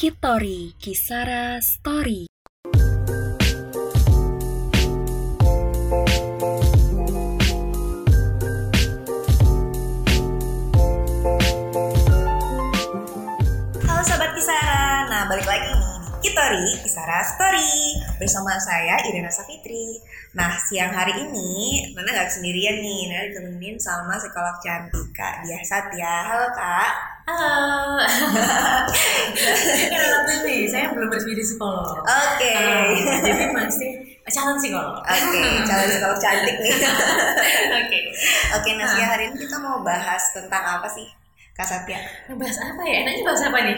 Kitori Kisara Story. Halo Sobat Kisara, nah balik lagi nih Kitori Kisara Story. Bersama saya Irina Safitri. Nah siang hari ini Nana gak sendirian nih. Nana ditemenin sama psikolog cantik Kak. Diah Satya Halo Kak Halo. Nih, saya belum resmi di psikolog. Oke Ah, jadi masih calon psikolog. Oke, calon psikolog cantik nih Oke. Oke, nah siang hari ini kita mau bahas tentang apa sih Kak Satya? Ngebahas apa ya? Enaknya bahas apa nih?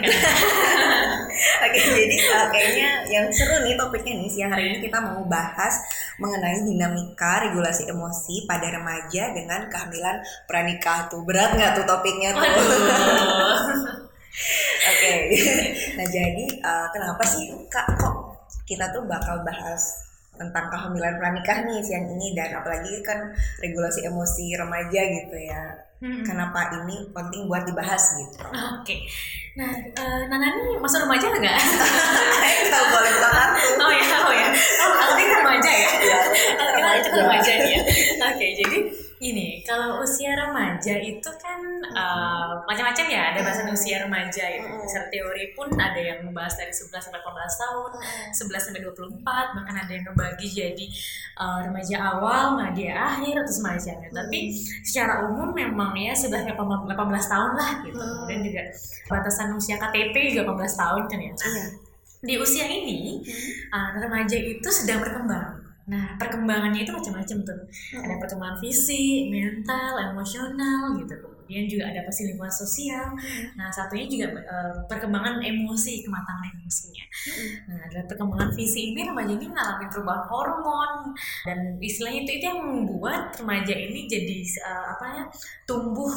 Oke, jadi uh, kayaknya yang seru nih topiknya nih siang hari ini kita mau bahas mengenai dinamika regulasi emosi pada remaja dengan kehamilan pranikah tuh berat nggak tuh topiknya tuh? Oke, nah jadi uh, kenapa sih kak kok kita tuh bakal bahas tentang kehamilan pranikah nih siang ini dan apalagi kan regulasi emosi remaja gitu ya. Hmm. Kenapa ini penting buat dibahas gitu? Oke. Nah, eh, Nana ini masuk remaja nggak? Kalau boleh kartu. Oh ya, oh ya. Oh, kita remaja ya. Iya, kita remaja. kita remaja nih ya. Oke, jadi ini kalau usia remaja itu kan eh, macam-macam ya. Ada bahasan usia remaja itu. Mm-mm. Secara teori pun ada yang membahas dari 11 sampai 18 tahun, 11 sampai 24, bahkan ada yang ngebagi jadi eh, remaja awal, remaja akhir atau semacamnya. Tapi secara umum memang ya 11 sampai 18 tahun lah gitu. Hmm. Kemudian juga batasan usia KTP juga 18 tahun kan ya. Nah, Iya. di usia ini uh, remaja itu sedang berkembang. Nah, perkembangannya itu macam-macam tuh. Ada perkembangan fisik, mental, emosional gitu. Kemudian juga ada pasti lingkungan sosial. Nah, satunya juga uh, perkembangan emosi, kematangan emosinya. Nah, dalam perkembangan fisik ini remaja ini mengalami perubahan hormon dan istilahnya itu itu yang membuat remaja ini jadi uh, apa ya tumbuh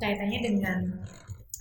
kaitannya dengan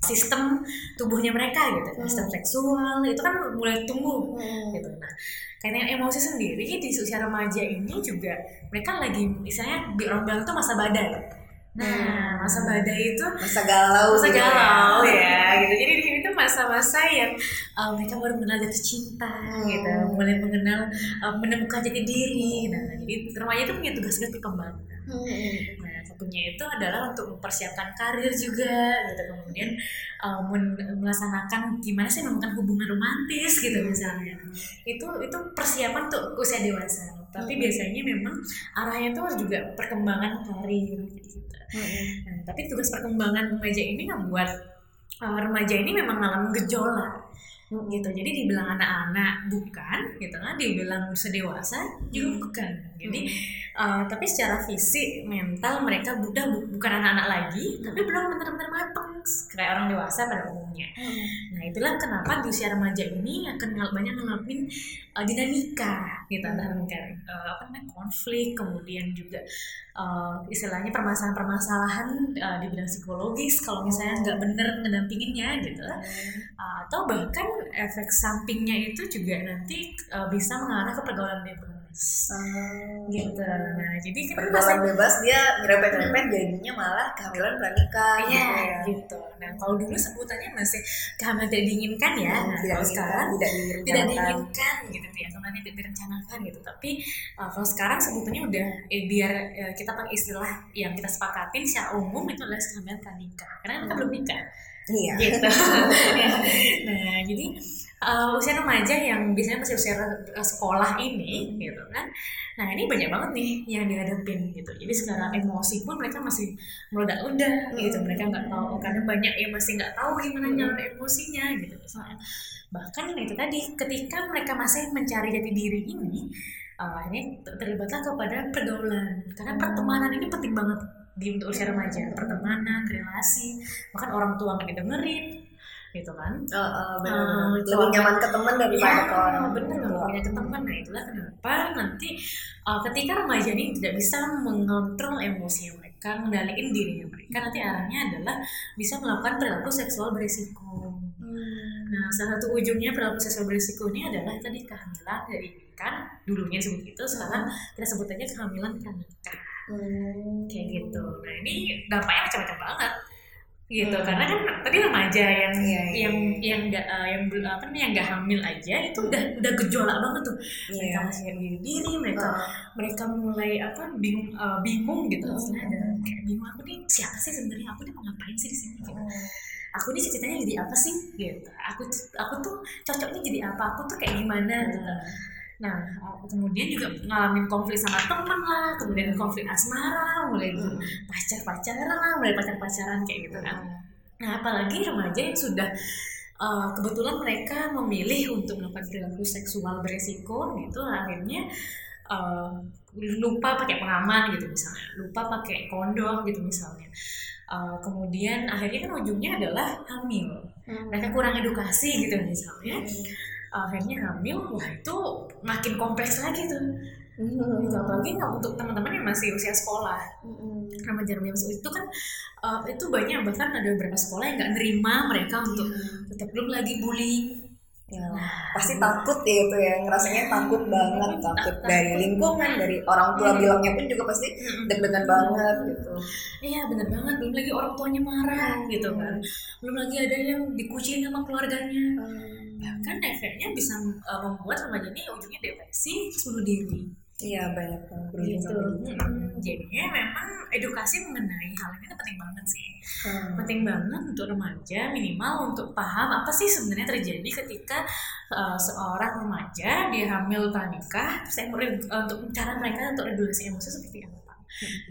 sistem tubuhnya mereka gitu, Hmm. sistem seksual itu kan mulai tumbuh Hmm. gitu. Nah, karena emosi sendiri di usia remaja ini juga mereka lagi misalnya di orang bilang itu masa badai. Nah, Hmm. masa badai itu Masa galau masa gitu ya. galau ya gitu. Jadi di sini tuh masa-masa yang uh, mereka baru mengenal jatuh cinta Hmm. gitu, mulai mengenal uh, menemukan jati diri. Nah, jadi remaja itu punya tugas-tugas perkembangan. Hmm. Nah, satunya itu adalah untuk mempersiapkan karir juga gitu. Kemudian uh, men- melaksanakan gimana sih menemukan hubungan romantis gitu misalnya. Itu itu persiapan untuk usia dewasa. Tapi Hmm. biasanya memang arahnya tuh juga perkembangan karir gitu. Hmm. Nah, tapi tugas perkembangan remaja ini membuat uh, remaja ini memang mengalami gejolak gitu. Jadi dibilang anak-anak bukan, gitu kan? Dibilang usia dewasa juga Hmm. bukan. Jadi uh, tapi secara fisik, mental mereka udah bu- bukan anak-anak lagi, tapi belum benar-benar matang kayak orang dewasa pada umumnya. Nah itulah kenapa di usia remaja ini akan banyak ngalamin uh, dinamika gitu antara kayak uh, apa namanya konflik kemudian juga uh, istilahnya permasalahan-permasalahan uh, di bidang psikologis kalau misalnya nggak bener ngedampinginnya gitu Uh, atau bahkan efek sampingnya itu juga nanti uh, bisa mengarah ke pergaulan bebas gitu nah jadi kita Pergaulan bebas dia nyerempet-nyerempet jadinya malah kehamilan pranikah Iya, gitu ya. gitu. Nah, kalau dulu sebutannya masih kehamilan tidak diinginkan ya. Nah, tidak kalau diinginkan, sekarang tidak tidak direncanakan. diinginkan gitu ya, sebenarnya tidak direncanakan gitu. Tapi uh, kalau sekarang sebutannya udah eh, biar eh, kita pakai istilah yang kita sepakatin secara umum itu adalah kehamilan pranikah. Karena kan kita belum nikah. Iya. Gitu. nah, jadi uh, usia remaja yang biasanya masih usia uh, sekolah ini gitu kan. Nah, ini banyak banget nih yang dihadapin gitu. Jadi secara emosi pun mereka masih meledak-ledak gitu. Mereka nggak tahu kadang banyak yang masih nggak tahu gimana Hmm. nyalur emosinya gitu. Misalnya. Bahkan itu tadi ketika mereka masih mencari jati diri ini uh, ini ter- terlibatlah kepada pergaulan karena pertemanan ini penting banget di untuk usia remaja pertemanan relasi bahkan orang tua nggak didengerin gitu kan Oh, oh, benar, Ah, benar. Lebih keluarga. nyaman ke teman daripada ke orang bener nggak punya ke teman nah itulah kenapa nanti uh, ketika remaja ini tidak bisa mengontrol emosi mereka mengendalikan dirinya mereka nanti arahnya adalah bisa melakukan perilaku seksual berisiko Hmm. Nah, salah satu ujungnya perilaku seksual berisiko ini adalah tadi kehamilan dari kan dulunya disebut itu, sekarang kita sebutnya kehamilan pranikah Hmm. kayak gitu. Nah, ini dampaknya macam-macam banget. gitu Hmm. karena kan tadi remaja yang Iya, iya, yang yang nggak eh, yang apa nih yang nggak hamil aja itu udah udah gejolak banget tuh mereka Iya. masih diri diri mereka Heeh. mereka mulai apa bingung eh, bingung gitu Hmm. Istilahnya ada kayak bingung aku nih siapa sih sebenarnya aku nih mau ngapain sih di sini gitu. aku nih cita-citanya jadi apa sih gitu aku aku tuh cocoknya jadi apa aku tuh kayak gimana gitu nah kemudian juga ngalamin konflik sama temen lah kemudian konflik asmara mulai Hmm. pacar pacaran lah mulai pacar pacaran kayak gitu kan. Nah apalagi remaja yang sudah uh, kebetulan mereka memilih untuk melakukan perilaku seksual beresiko gitu akhirnya uh, lupa pakai pengaman gitu misalnya lupa pakai kondom gitu misalnya. Uh, kemudian akhirnya kan ujungnya adalah hamil. Mereka kurang edukasi gitu misalnya akhirnya hamil wah itu makin kompleks lagi tuh. Gitu. apalagi nggak untuk teman-teman yang masih usia sekolah. Remaja-remaja masih itu kan uh, itu banyak bahkan ada beberapa sekolah yang nggak nerima mereka untuk tetap belum lagi bullying. Ya, Nah, pasti takut ya itu ya ngerasanya takut banget takut dari lingkungan dari orang tua Hmm. bilangnya pun juga pasti deg-degan banget gitu. Iya bener banget, belum lagi orang tuanya marah gitu kan. Belum lagi ada yang dikucilin sama keluarganya Bahkan efeknya bisa uh, membuat remaja ini ujungnya depresi, bunuh diri iya banyak yang berujung gitu. Mm-mm. Jadinya memang edukasi mengenai hal ini penting banget sih Hmm. penting banget untuk remaja minimal untuk paham apa sih sebenarnya terjadi ketika uh, seorang remaja dia hamil pranikah terus yang re- uh, untuk cara mereka untuk regulasi emosi seperti apa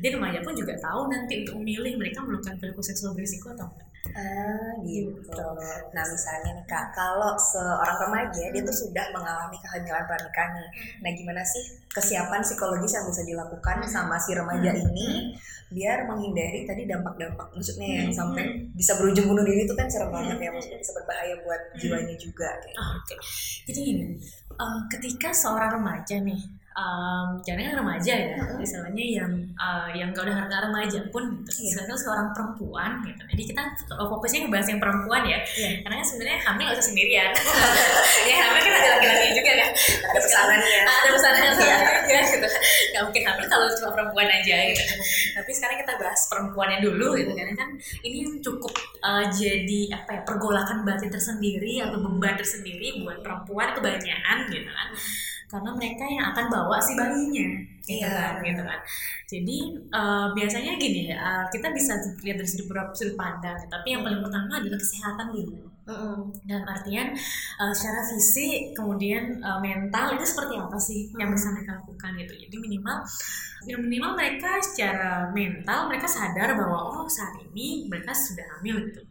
jadi remaja pun juga tahu nanti untuk memilih mereka melakukan perilaku seksual berisiko atau enggak. Ah, gitu. Nah, misalnya nih Kak, kalau seorang remaja dia tuh sudah mengalami kehamilan pernikahan nih. Nah, gimana sih kesiapan psikologis yang bisa dilakukan sama si remaja ini biar menghindari tadi dampak-dampak maksudnya yang sampai bisa berujung bunuh diri itu kan serem banget ya, maksudnya bisa berbahaya buat jiwanya juga kayak. Ah, Oke, jadi gini, uh, ketika seorang remaja nih, um, jangan kan remaja ya, misalnya yang uh, yang gak udah nggak remaja pun, gitu. Iya. misalnya seorang perempuan, gitu. Jadi kita fokusnya ngebahas yang perempuan ya, Iya. karena kan sebenarnya hamil gak usah sendirian. ya hamil kan ada laki-laki juga kan. Ada pesanannya. Ada pesanan Iya. ya gitu. Gak mungkin hamil kalau cuma perempuan aja gitu. Tapi sekarang kita bahas perempuannya dulu gitu karena kan ini yang cukup uh, jadi apa ya pergolakan batin tersendiri atau beban tersendiri buat perempuan kebanyakan gitu kan. Karena mereka yang akan bawa si bayinya gitu Iya. kan gitu kan. Jadi uh, biasanya gini uh, kita bisa lihat dari sudut sudut pandang, tapi yang paling pertama adalah kesehatan dulu. Dalam artian uh, secara fisik kemudian uh, mental itu seperti apa sih yang bisa mereka lakukan gitu. Jadi minimal yang minimal mereka secara mental mereka sadar bahwa oh saat ini mereka sudah hamil gitu.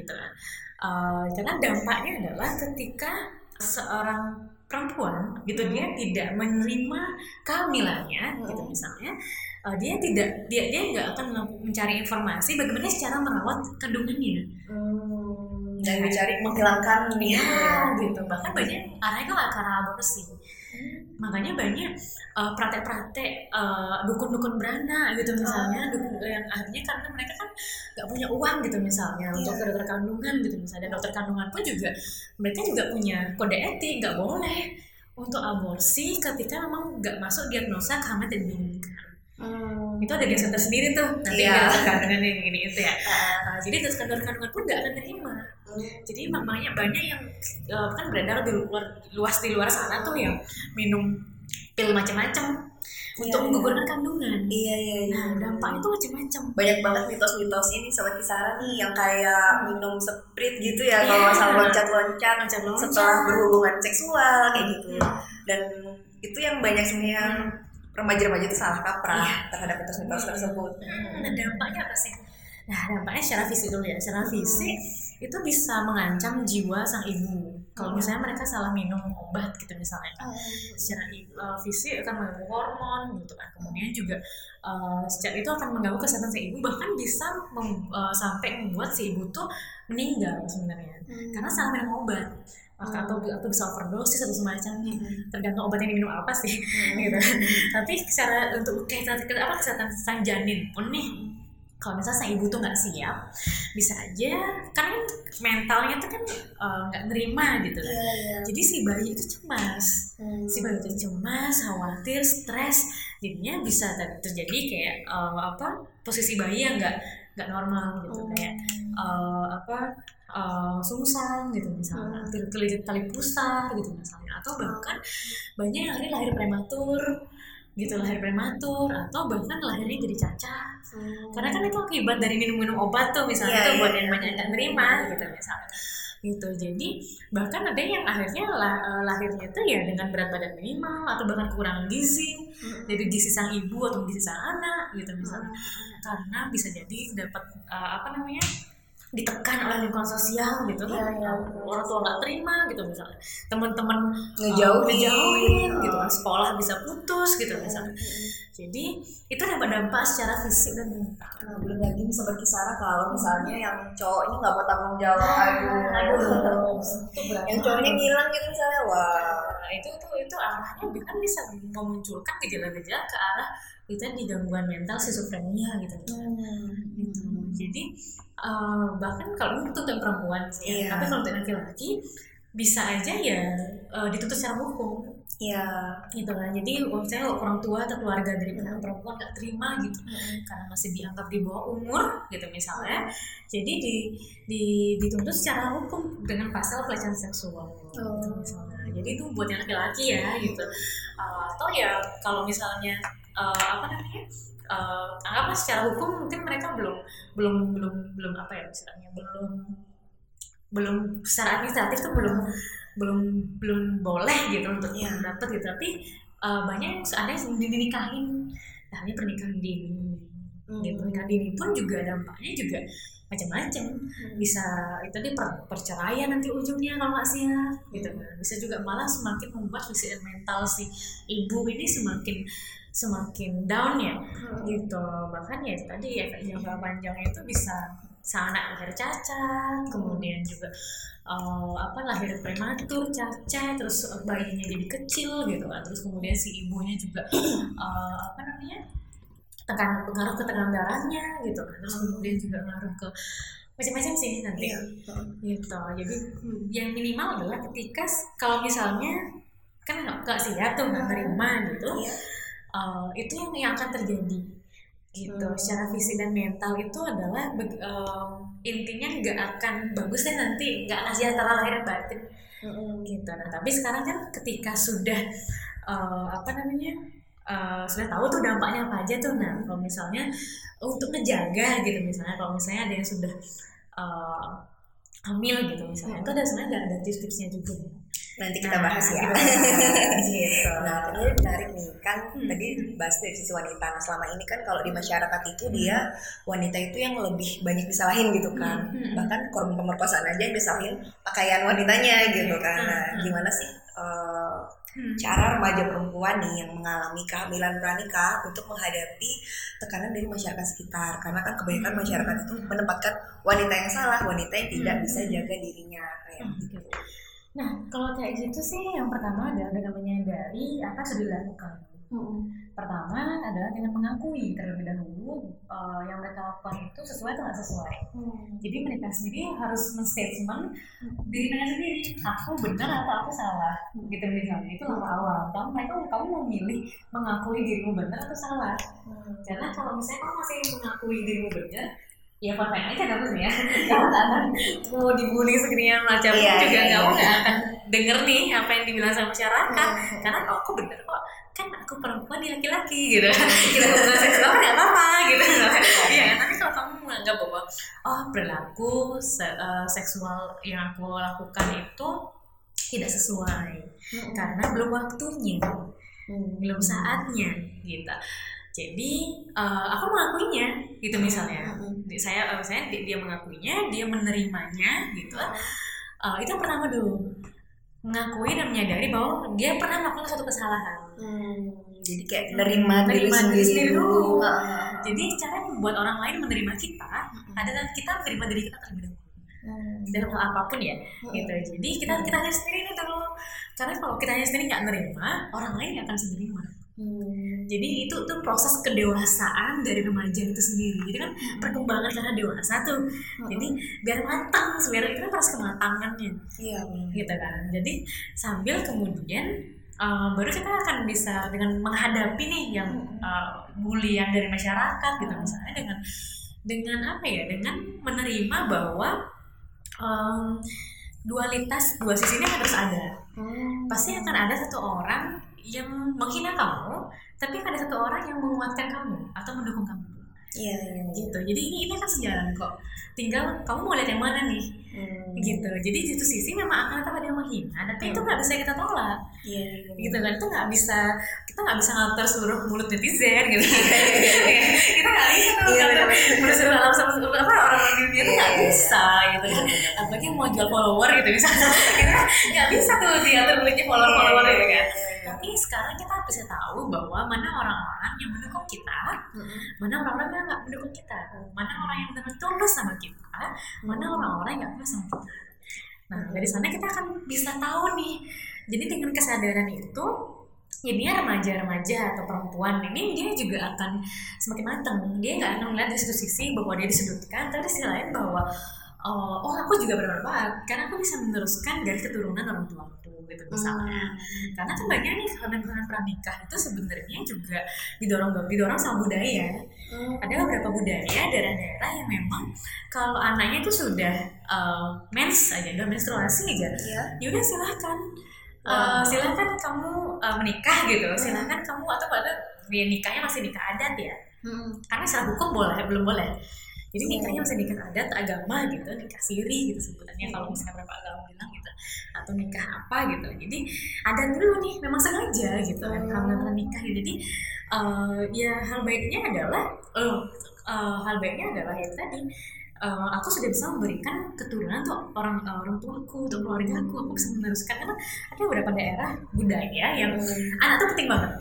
Gitu kan. Uh, karena dampaknya adalah ketika seorang perempuan gitu dia tidak menerima kehamilannya gitu misalnya uh, dia tidak dia dia nggak akan mencari informasi bagaimana secara merawat kandungannya. Dan dicari menghilangkan nih. ya gitu. Bahkan banyak arahnya kan ke arah aborsi makanya banyak uh, praktek-praktek uh, dukun-dukun beranak gitu misalnya dukun yang akhirnya karena mereka kan nggak punya uang gitu misalnya untuk ke dokter kandungan gitu misalnya. Dan dokter kandungan pun juga mereka juga punya kode etik nggak boleh untuk aborsi ketika memang nggak masuk diagnosa kehamilan tidak diinginkan itu ada dia tersendiri tuh nanti Iya. dokter kandungan yang gini itu ya Nah, jadi kandungan pun nggak akan terima jadi emang banyak yang eh, kan beredar di luar luas di luar sana tuh yang minum pil macam-macam untuk Iya, menggugurkan kandungan. Iya iya iya. Nah, dampaknya tuh macam-macam. banyak banget mitos-mitos ini sobat kisara nih yang kayak minum sprit gitu ya Iya. kalau masalah loncat-loncat Loncat-loncat. setelah berhubungan seksual kayak gitu dan itu yang banyak sebenarnya remaja-remaja itu salah kaprah Iya. terhadap mitos-mitos tersebut Nah, dampaknya apa sih? Nah, dampaknya secara fisik dulu ya. Secara fisik itu bisa mengancam jiwa sang ibu. Kalau misalnya mereka salah minum obat gitu misalnya. secara uh, fisik akan mengganggu hormon gitu kan kemudian juga uh, secara itu akan mengganggu kesehatan si ibu bahkan bisa mem- uh, sampai membuat si ibu tuh meninggal sebenarnya karena salah minum obat Maka- atau atau bisa overdosis atau semacamnya. Tergantung obat yang diminum apa sih gitu. Tapi secara untuk kesehatan apa kesehatan sang janin? Pun nih kalau misalnya sang ibu tuh nggak siap bisa aja karena kan mentalnya tuh kan uh, nggak nerima gitu kan. Jadi si bayi itu cemas. Si bayi itu cemas khawatir stres. Jadinya bisa ter- terjadi kayak uh, apa posisi bayi yang nggak nggak normal gitu. Kayak eh, apa eh, sungsang gitu misalnya Hmm. terlilit tali pusar gitu misalnya atau bahkan banyak yang lahir lahir prematur gitu lahir prematur atau bahkan lahirnya jadi cacat karena kan itu akibat dari minum-minum obat tuh misalnya Iya, tuh iya, buat iya. yang banyak nggak nerima gitu misalnya. Gitu jadi bahkan ada yang akhirnya lah- eh, lahirnya itu ya dengan berat badan minimal atau bahkan kekurangan gizi. Dari gizi sang ibu atau gizi sang anak gitu misalnya. Karena bisa jadi dapat eh, apa namanya ditekan oleh lingkungan sosial gitu kan. Iya, iya, Eh, betul. orang tua nggak terima gitu misalnya. Teman-teman Ngejauhin. eh, ngejauhin gitu kan. Sekolah bisa putus gitu misalnya. jadi itu dapat dampak secara fisik dan mental. Nah, belum lagi nih sobat kisara kalau misalnya yang cowoknya nggak mau tanggung jawab, aduh, aduh. Itu berat yang cowoknya ngilang gitu misalnya, wah, Nah, itu tuh itu arahnya. Kan bisa memunculkan gejala-gejala ke arah itu di gangguan mental schizophrenia gitu gitu. Jadi eh, bahkan kalau untuk perempuan sih, ya. Iya. tapi kalau untuk laki-laki bisa aja ya eh, dituntut secara hukum iya, gitu kan. Jadi misalnya orang tua atau keluarga dari anak perempuan nggak terima gitu karena masih dianggap di bawah umur gitu misalnya. Jadi di, di dituntut secara hukum dengan pasal pelecehan seksual gitu Oh. misalnya. Jadi itu buat yang laki-laki ya gitu. Uh, atau ya kalau misalnya uh, apa namanya? Uh, anggaplah secara hukum mungkin mereka belum belum belum belum apa ya istilahnya belum belum secara administratif tuh belum belum belum boleh gitu untuk Iya. dapat gitu tapi uh, banyak yang yang dinikahin nah ini pernikahan dini gitu pernikahan dini pun juga dampaknya juga macam-macam. Bisa itu di per- perceraian nanti ujungnya kalau nggak siap gitu kan. Bisa juga malah semakin membuat fisik dan mental si ibu ini semakin semakin down ya. Gitu. Bahkan ya tadi efek jangka panjangnya itu bisa anak lahir cacat kemudian juga eh, apa lahir prematur cacat terus bayinya jadi kecil gitu kan. Terus kemudian si ibunya juga eh, apa namanya tekan pengaruh ke tekanan darahnya gitu kan. Terus kemudian juga ngaruh ke macam-macam sih nanti. Iya. gitu. Jadi yang minimal adalah ketika kalau misalnya kan nggak siap tuh nggak terima gitu Iya. eh, itu yang yang akan terjadi. Gitu. Hmm. secara fisik dan mental itu adalah em, intinya nggak akan bagus deh nanti. Nggak akan sejahtera lahir dan batin. Gitu. Nah tapi sekarang kan ketika sudah eh, apa namanya eh, sudah tahu tuh dampaknya apa aja tuh nah kalau misalnya untuk ngejaga gitu misalnya kalau misalnya ada yang sudah eh, hamil gitu misalnya itu ada sebenarnya ada, ada tips-tipsnya juga Nanti kita bahas ya. kita bahas. gitu Nah, tadi menarik nih kan Hmm. tadi bahas dari sisi wanita. Nah, selama ini kan kalau di masyarakat itu dia wanita itu yang lebih banyak disalahin gitu kan. Hmm. Bahkan korban pemerkosaan aja yang disalahin pakaian wanitanya gitu kan. Nah, Hmm. gimana sih eh, Hmm. cara remaja perempuan nih yang mengalami kehamilan pranikah untuk menghadapi tekanan dari masyarakat sekitar karena kan kebanyakan Hmm. masyarakat itu menempatkan wanita yang salah, wanita yang tidak Hmm. bisa jaga dirinya kayak Hmm. gitu. Nah, kalau kayak gitu sih yang pertama adalah dengan menyadari apa sudah dilakukan. Pertama adalah dengan mengakui terlebih dahulu eh, yang mereka lakukan itu sesuai atau nggak sesuai. Jadi mereka sendiri harus men-statement diri mereka sendiri, aku benar atau aku salah. Gitu misalnya, itu langkah awal. Kamu mereka kamu mau milih mengakui dirimu benar atau salah. Karena kalau misalnya kamu masih mengakui dirimu benar, ya fine fine aja dong ya. Kamu nggak akan mau dibully segini macam Iya, juga iya, kamu nggak akan denger nih apa yang dibilang sama masyarakat. Karena oh, aku bener kok kan aku perempuan dia laki-laki gitu. Kita hubungan seksual kan nggak apa-apa gitu. Iya kan tapi kalau kamu menganggap bahwa oh perilaku se- eh, seksual yang aku lakukan itu tidak sesuai karena belum waktunya belum saatnya gitu. Jadi eh, aku mengakuinya gitu misalnya. Di- saya eh, saya dia, mengakuinya dia menerimanya gitu. Eh, itu yang pertama dulu. Mengakui dan menyadari bahwa dia pernah melakukan suatu kesalahan Hmm, jadi kayak nerima diri Nerima sendiri, diri sendiri dulu. Heeh. jadi cara membuat orang lain menerima kita adalah kita menerima diri kita terlebih dahulu. Dalam hal apa pun ya gitu. Jadi kita kita hanya sendiri nih dulu karena kalau kita hanya sendiri nggak nerima orang lain nggak akan bisa nerima jadi itu tuh proses kedewasaan dari remaja itu sendiri. Jadi kan perkembangan karena dewasa tuh. Jadi biar matang sebenarnya itu kan proses kematangannya. Iya. gitu kan. Jadi sambil kemudian uh, baru kita akan bisa dengan menghadapi nih yang uh, bulian dari masyarakat gitu misalnya dengan dengan apa ya dengan menerima bahwa em, dualitas dua sisi ini harus ada. Pasti akan ada satu orang yang menghina kamu tapi ada satu orang yang menguatkan kamu atau mendukung kamu Iya, iya, iya. gitu. Jadi ini ini kan sejalan kok. Tinggal kamu mau lihat yang mana nih? Hmm. gitu. Jadi di satu sisi memang akan tetap ada yang menghina tapi itu nggak bisa kita tolak. Iya, iya, iya. gitu kan. Itu nggak bisa kita nggak bisa ngatur seluruh mulut netizen gitu. Kita nggak bisa tuh Iya, ngatur mulut seluruh alam sama apa orang-orang di dunia itu nggak Iya, iya. bisa gitu kan. Iya, apalagi mau jual follower gitu misalnya. Kita nggak bisa tuh diatur mulutnya follower follower Iya, gitu iya, kan iya, iya. Tapi sekarang kita bisa tahu bahwa mana orang-orang yang mendukung kita mana orang-orang yang nggak mendukung kita. Mana orang yang benar tulus sama kita mana orang-orang yang nggak tulus sama kita. Nah dari sana kita akan bisa tahu nih. Jadi dengan kesadaran itu jadinya remaja-remaja atau perempuan ini dia juga akan semakin matang. Dia nggak akan melihat dari satu sisi bahwa dia disudutkan tapi di sisi lain bahwa oh, oh aku juga bermanfaat karena aku bisa meneruskan dari keturunan orang tuaku gitu misalnya karena kan banyak nih kehamilan pranikah itu sebenarnya juga didorong didorong sama budaya Hmm. ada beberapa budaya daerah-daerah yang memang kalau anaknya itu sudah uh, mens aja udah menstruasi aja Iya. ya udah silahkan. Uh, silahkan kamu uh, menikah gitu silahkan kamu atau pada dia nikahnya masih nikah adat ya Mm-mm. karena secara hukum boleh belum boleh jadi Iya. nikahnya masih nikah adat agama gitu nikah siri gitu sebutannya kalau misalnya beberapa agama bilang gitu atau nikah apa gitu jadi adat dulu nih memang sengaja gitu kan Hmm. hamil pernikah gitu. jadi eh, ya hal baiknya adalah eh, eh, hal baiknya adalah ya tadi eh, aku sudah bisa memberikan keturunan untuk orang orang tuaku untuk keluarga aku aku bisa meneruskan karena ada beberapa daerah budaya yang Mm. anak tuh penting banget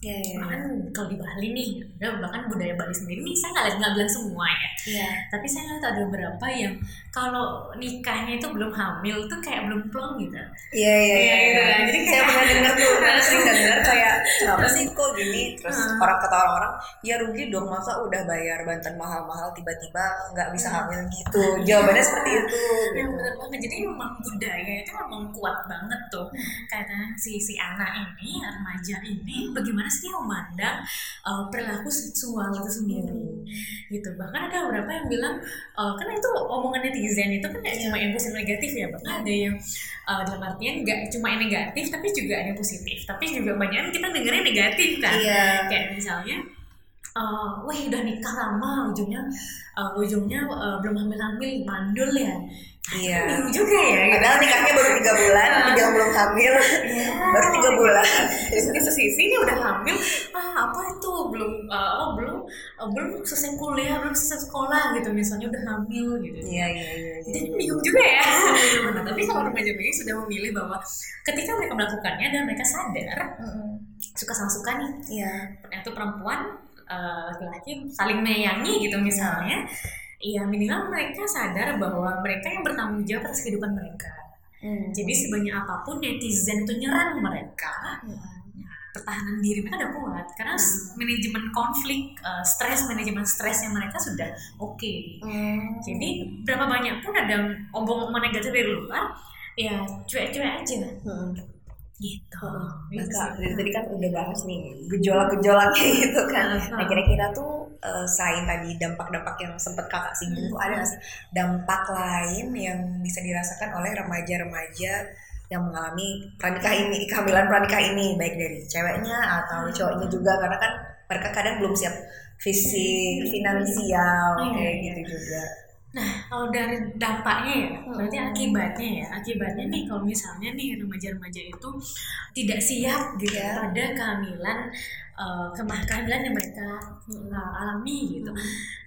Iya, iya, iya. bahkan kalau di Bali nih ada bahkan budaya Bali sendiri nih saya nggak nggak bilang semua ya Iya. tapi saya ngeliat ada beberapa yang kalau nikahnya itu belum hamil tuh kayak belum plong gitu Iya iya Iya, iya. kan. Jadi Jadi saya kayak- pernah dengar tuh, pernah sering dengar kayak kenapa sih kok gini? Terus Hmm. orang kata orang-orang, ya rugi dong masa udah bayar bantuan mahal-mahal tiba-tiba nggak bisa hamil gitu. Jawabannya seperti itu. yang Gitu. bener banget jadi memang budaya itu memang kuat banget tuh karena si si anak ini remaja ini bagaimana sih dia memandang uh, perilaku seksual itu sendiri gitu. Bahkan ada beberapa yang bilang uh, karena itu omongan netizen itu kan nggak cuma yang positif negatif ya bahkan ada yang uh, dalam artian nggak cuma yang negatif tapi juga ada yang positif. Tapi juga banyak kita dengarnya negatif kan? Iya. kayak misalnya eh wih udah nikah lama ujungnya eh, ujungnya eh, belum hamil hamil mandul ya Iya. bingung juga ya gitu. Padahal nikahnya baru tiga bulan, dibilang belum hamil, Iya. baru tiga bulan. di satu sisi ini udah hamil ah apa itu belum eh, oh belum eh, belum selesai kuliah belum selesai sekolah gitu misalnya udah hamil gitu Iya iya iya. iya. jadi bingung juga ya nah, tapi kalau remaja ini sudah memilih bahwa ketika mereka melakukannya dan mereka sadar Mm-mm. suka sama suka nih Iya. itu perempuan eh, laki-laki saling menyayangi gitu misalnya Iya minimal mereka sadar bahwa mereka yang bertanggung jawab atas kehidupan mereka. Hmm. Jadi sebanyak apa pun netizen itu nyerang mereka, pertahanan diri mereka udah kuat karena s- manajemen konflik, eh, stres, manajemen stresnya mereka sudah oke. Hmm. Jadi berapa banyak pun ada omong-omong negatif dari luar, ya cuek-cuek aja Hmm. Gitu. Kak, sih. dari tadi kan udah bahas nih gejolak-gejolaknya gitu kan. Nah, kira-kira tuh eh, selain tadi dampak-dampak yang sempat kakak singgung tuh ada nggak sih dampak lain yang bisa dirasakan oleh remaja-remaja yang mengalami pranikah ini, kehamilan pranikah ini, baik dari ceweknya atau cowoknya juga, karena kan mereka kadang belum siap fisik, finansial, Iya, kayak iya. gitu juga. Nah, kalau dari dampaknya ya, Hmm. berarti akibatnya ya. Akibatnya nih kalau misalnya nih remaja-remaja itu tidak siap gitu Ya. pada kehamilan eh, kemah kehamilan yang mereka Hmm. eh, alami gitu.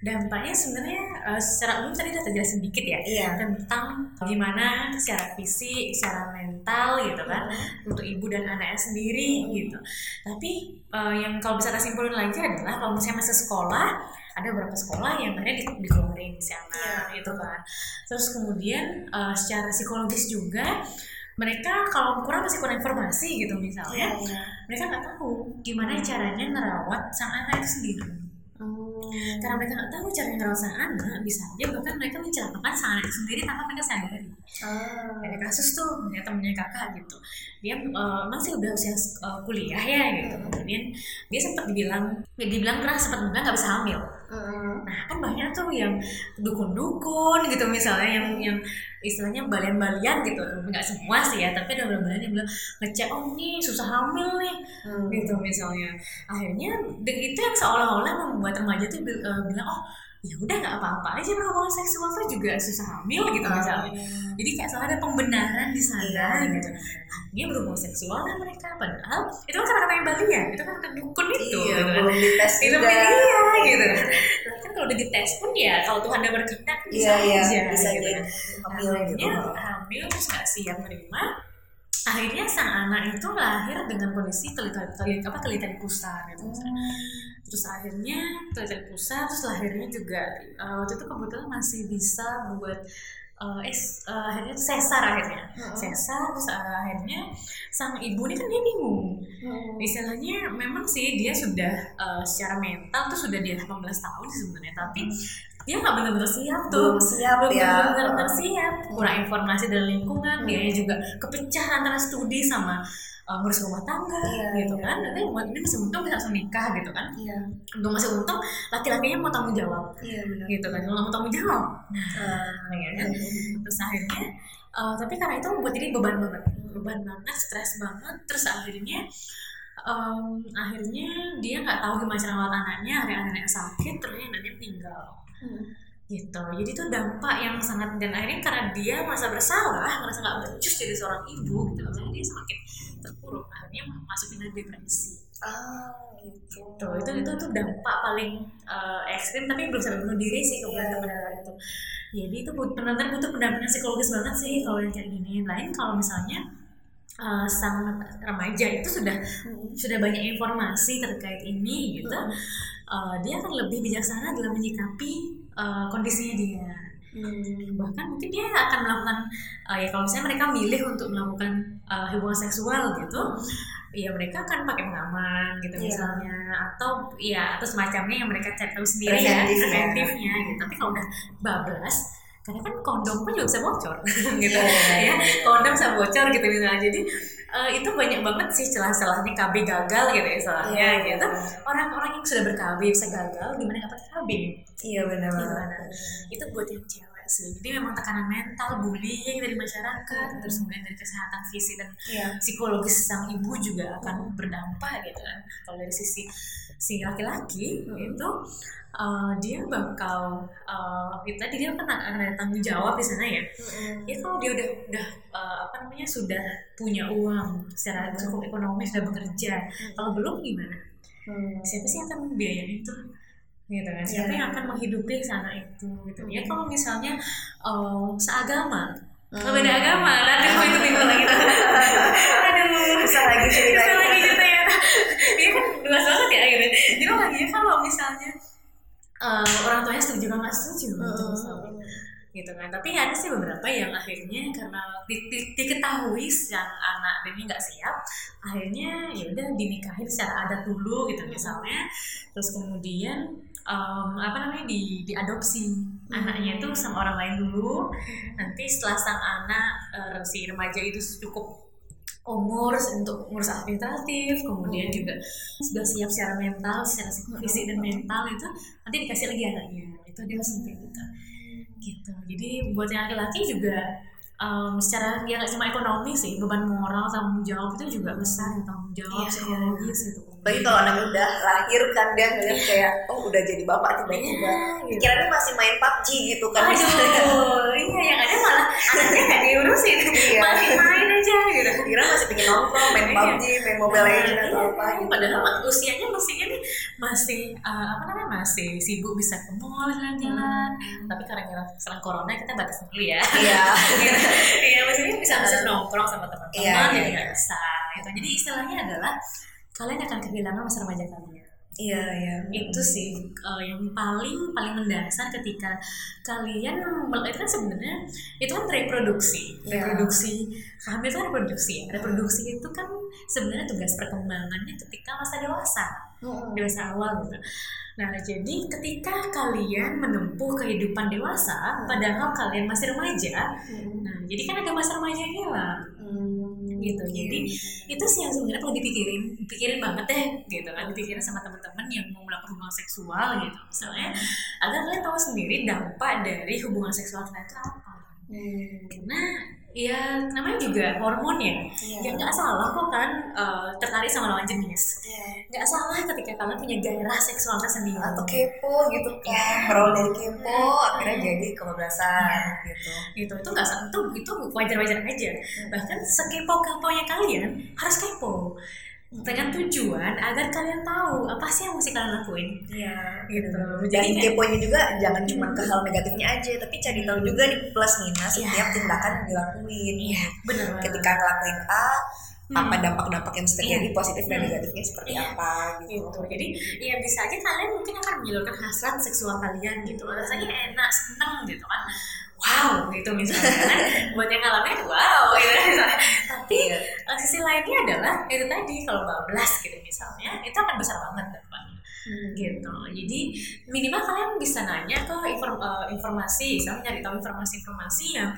Dampaknya sebenarnya eh, secara umum tadi udah terjelas sedikit ya Iya. tentang gimana secara fisik, secara mental gitu kan untuk ibu dan anaknya sendiri gitu. Tapi eh, yang kalau bisa kita simpulin lagi adalah kalau misalnya masih sekolah ada beberapa sekolah yang akhirnya di- dikeluarin di sana gitu kan. Terus kemudian eh, secara psikologis juga mereka kalau kurang masih kurang informasi gitu misalnya Iya. mereka nggak tahu gimana caranya merawat sang anak itu sendiri Hmm. karena mereka nggak tahu caranya merawat sang anak bisa aja bahkan mereka mencelakakan sang anak sendiri tanpa mereka sadari Ah. ada kasus tuh punya temennya kakak gitu dia eh, masih udah usia eh, kuliah ya gitu kemudian dia sempat dibilang ya dibilang pernah sempat bilang nggak bisa hamil Nah kan banyak tuh yang dukun-dukun gitu misalnya yang yang istilahnya balian-balian gitu. Nggak semua sih ya tapi ada balian yang bilang ngecek oh nih susah hamil nih Hmm. gitu misalnya. Akhirnya itu yang seolah-olah membuat remaja tuh eh, bilang oh ya udah nggak apa-apa aja berhubungan seksual tuh juga susah hamil gitu misalnya. Jadi kayak selalu ada pembenaran di sana Iya. gitu akhirnya berhubungan seksual lah mereka padahal itu kan kata-kata yang balian itu kan kata dukun itu Iya, gitu kan. belum dites Itu juga. iya gitu kan. Nah, kan kalau udah dites pun ya kalau Tuhan udah berkehendak bisa Iya, iya, aja bisa gitu kan. hamil gitu. Akhirnya hamil terus nggak siap menerima. Akhirnya sang anak itu lahir dengan kondisi telita telita apa telita pusar gitu. Terus akhirnya telita pusar terus lahirnya juga eh, waktu itu kebetulan masih bisa buat eh, eh, eh, akhirnya sesar akhirnya. Sesar terus eh, akhirnya sang ibu ini kan dia bingung. Istilahnya memang sih dia sudah eh, secara mental tuh sudah di 18 tahun sih sebenarnya tapi dia nggak benar-benar siap Belum tuh siap belum ya. benar-benar siap. Kurang informasi dari lingkungan dia juga kepecah antara studi sama eh, ngurus rumah tangga Iya, gitu iya. kan. Nanti ini masih untung bisa langsung nikah gitu kan. Iya, untung masih untung laki-lakinya mau tanggung jawab iya benar. gitu kan. Kalau mau tanggung jawab Ah, ya kan. Terus akhirnya eh, tapi karena itu membuat jadi beban banget beban banget stres banget. Terus akhirnya em, akhirnya dia nggak tahu gimana cara anaknya. Akhirnya anaknya sakit terus anaknya meninggal gitu. Jadi itu dampak yang sangat dan akhirnya karena dia merasa bersalah merasa nggak becus jadi seorang ibu gitu makanya dia semakin terpuruk akhirnya masukin ke depresi. Ah, gitu. gitu. Itu itu tuh dampak paling eh, ekstrim tapi belum sampai bunuh diri sih kemudian Iya. kemudian itu jadi itu benar-benar butuh pendampingan psikologis banget sih kalau yang kayak gini. Lain kalau misalnya eh, sang remaja itu sudah sudah banyak informasi terkait ini gitu eh, dia akan lebih bijaksana dalam menyikapi eh, kondisinya dia bahkan mungkin dia akan melakukan eh, ya kalau misalnya mereka milih untuk melakukan eh, hubungan seksual gitu ya mereka akan pakai pengaman gitu Iya. misalnya atau ya atau semacamnya yang mereka cari tahu sendiri ya Preventif ya. preventifnya gitu tapi kalau udah bablas karena kan kondom pun juga bisa bocor gitu Iya. ya kondom bisa bocor gitu misalnya jadi eh, itu banyak banget sih celah-celahnya KB gagal gitu istilahnya Iya. gitu. orang-orang yang sudah ber-KB bisa gagal gimana dapat KB Iya benar banget. Itu buat yang cewek sih. Jadi memang tekanan mental bullying dari masyarakat terus kemudian dari kesehatan fisik dan Iya. psikologis sang ibu juga akan berdampak gitu kan. Kalau dari sisi si laki-laki itu uh, dia bakal uh, itu tadi dia kan ada tanggung jawab di sana ya. Ya kalau dia udah udah uh, apa namanya sudah punya uang secara cukup ekonomi sudah bekerja kalau belum gimana? Siapa sih yang akan membiayai itu? Gitu kan. Siapa Iya. yang akan menghidupi sana itu gitu. Ya kalau misalnya uh, seagama. Kalau beda agama nanti mau itu bingung lagi. Aduh Bisa lagi cerita. bisa lagi gitu ya. Ini kan luas banget ya akhirnya jadi lagi kalau misalnya uh, orang tuanya setuju apa nggak setuju gitu misalnya. Gitu kan. Tapi ada sih beberapa yang akhirnya karena di- di- diketahui sang anak ini nggak siap akhirnya ya udah dinikahin secara adat dulu gitu misalnya. Terus kemudian em, apa namanya di diadopsi anaknya itu sama orang lain dulu. Nanti setelah sang anak eh, si remaja itu cukup umur untuk ngurus administratif kemudian juga sudah siap secara mental secara fisik dan mental itu nanti dikasih lagi anaknya. Itu dia langsung kayak gitu. Gitu. Jadi buat yang laki-laki juga em, secara ya nggak cuma ekonomi sih beban moral tanggung jawab itu juga besar ya, tanggung jawab Iya, psikologis gitu. Apalagi kalau anaknya udah lahir kan dia ngeliat kayak oh udah jadi bapak tiba-tiba. Iya, gitu. Pikirannya masih main PUBG gitu kan. Aduh, iya yang ada malah anaknya nggak diurusin, Iya. masih main aja gitu. Kira masih pengen nongkrong, main Iya. PUBG, main Mobile Legends atau Iya, apa gitu. Padahal usianya mestinya nih masih uh, apa namanya masih sibuk bisa ke mall jalan-jalan. Tapi karena karena sekarang corona kita batasin dulu ya. Iya. Iya, maksudnya bisa bisa nongkrong sama teman-teman Iya, jadi iya. nggak bisa. Gitu. Jadi istilahnya adalah kalian akan kehilangan masa remaja kalian Iya, iya. itu sih uh, yang paling paling mendasar ketika kalian itu kan sebenarnya itu kan reproduksi. Iya. reproduksi hamil itu kan reproduksi ya. Reproduksi itu kan sebenarnya tugas perkembangannya ketika masa dewasa. Dewasa awal gitu. Nah jadi ketika kalian menempuh kehidupan dewasa padahal kalian masih remaja nah jadi kan ada masa remajanya lah gitu. Jadi itu sih yang sebenarnya perlu dipikirin pikirin banget deh gitu kan. Dipikirin sama teman-teman yang mau melakukan hubungan seksual gitu. Misalnya agar kalian tahu sendiri dampak dari hubungan seksual kalian itu apa Hmm. karena ya namanya juga hormon ya. Iya. ya nggak salah kok kan eh, tertarik sama lawan jenis. Iya. nggak salah ketika kalian punya gairah seksual tersendiri. Atau kepo gitu kan berawal dari kepo akhirnya jadi kebablasan gitu. Gitu itu nggak salah itu itu wajar-wajar aja. Bahkan sekepo keponya kalian harus kepo dengan tujuan agar kalian tahu apa sih yang mesti kalian lakuin iya gitu dan jadi kayak- keponya juga jangan cuma ke hal negatifnya aja tapi cari tahu juga nih plus minus Iya. setiap tindakan yang dilakuin iya bener banget. ketika ngelakuin A Hmm. apa dampak-dampak yang terjadi Iya. positif dan Hmm. negatifnya seperti Iya. apa gitu gitu jadi ya bisa aja kalian mungkin akan menyalurkan hasrat seksual kalian gitu rasanya enak seneng gitu kan wow gitu misalnya. Buat yang ngalamin wow gitu misalnya. Tapi Iya. eh, sisi lainnya adalah itu tadi kalau bablas gitu misalnya itu akan besar banget dampaknya gitu. Jadi minimal kalian bisa nanya ke inform- eh, informasi misalnya nyari tahu informasi-informasi yang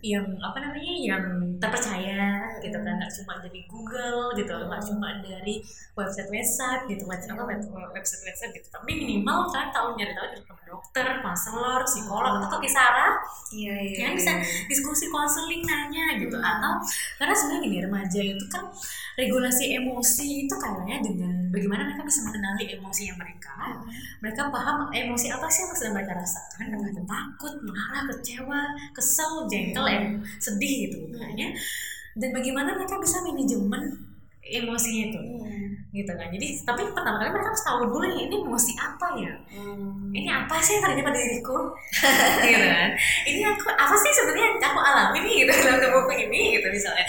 yang apa namanya yang terpercaya gitu kan. Nggak cuma dari Google gitu nggak cuma dari website-website gitu macam apa web- website-website gitu. Tapi minimal kan tahu nyari tahu dari dokter, konselor, psikolog atau ke Kisara iya iya yang bisa diskusi konseling nanya gitu. Atau karena sebenarnya gini remaja itu kan regulasi emosi itu kayaknya dengan bagaimana mereka bisa mengenali emosinya mereka? Mereka paham emosi apa sih yang sedang mereka rasakan. Apakah itu takut marah kecewa kesel jengkel em- sedih gitu kayaknya dan bagaimana mereka bisa manajemen emosinya itu. Gitu kan. Jadi tapi pertama kali mereka harus tahu dulu ya ini emosi apa ya? Ini apa sih yang terjadi pada diriku? Gitu kan. Ini aku apa sih sebenarnya yang aku alami nih gitu dalam tubuhku ini gitu misalnya.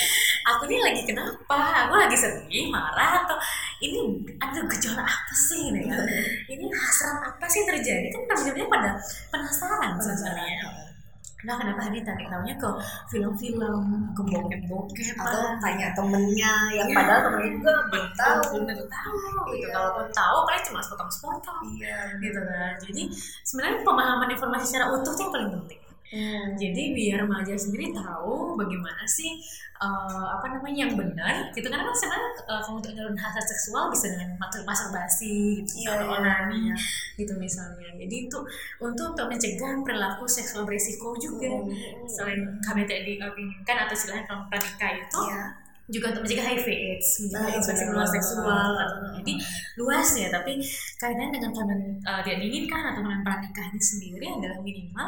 Aku ini lagi kenapa? Aku lagi sedih marah atau ini ada gejala apa sih gitu kan? Ini hasrat apa sih yang terjadi? Kan sebenarnya pada penasaran sebenarnya Nah, kenapa ini tarik tahunya ke film-film, ke bokep-bokep, atau lah. tanya temennya yang Iya. padahal temennya juga belum tahu belum tahu gitu. Iya. Kalaupun tahu, paling cuma sepotong-sepotong iya gitu kan. Jadi sebenarnya pemahaman informasi secara utuh itu yang paling penting. Hmm. Jadi biar remaja sendiri tahu bagaimana sih eh, apa namanya yang benar gitu karena kan sebenarnya uh, kalau untuk nyalurkan hasrat seksual bisa dengan mastur- masturbasi gitu Iya, atau iya, onani iya. gitu misalnya. Jadi itu untuk untuk mencegah perilaku seksual berisiko juga Hmm. selain kami tidak diinginkan atau istilahnya kalau pranikah itu Iya. Juga untuk mencegah HIV AIDS, mencegah Ah, infeksi menular seksual. Jadi luas ya, tapi kaitannya dengan kalian uh, tidak diinginkan atau pranikah ini sendiri adalah minimal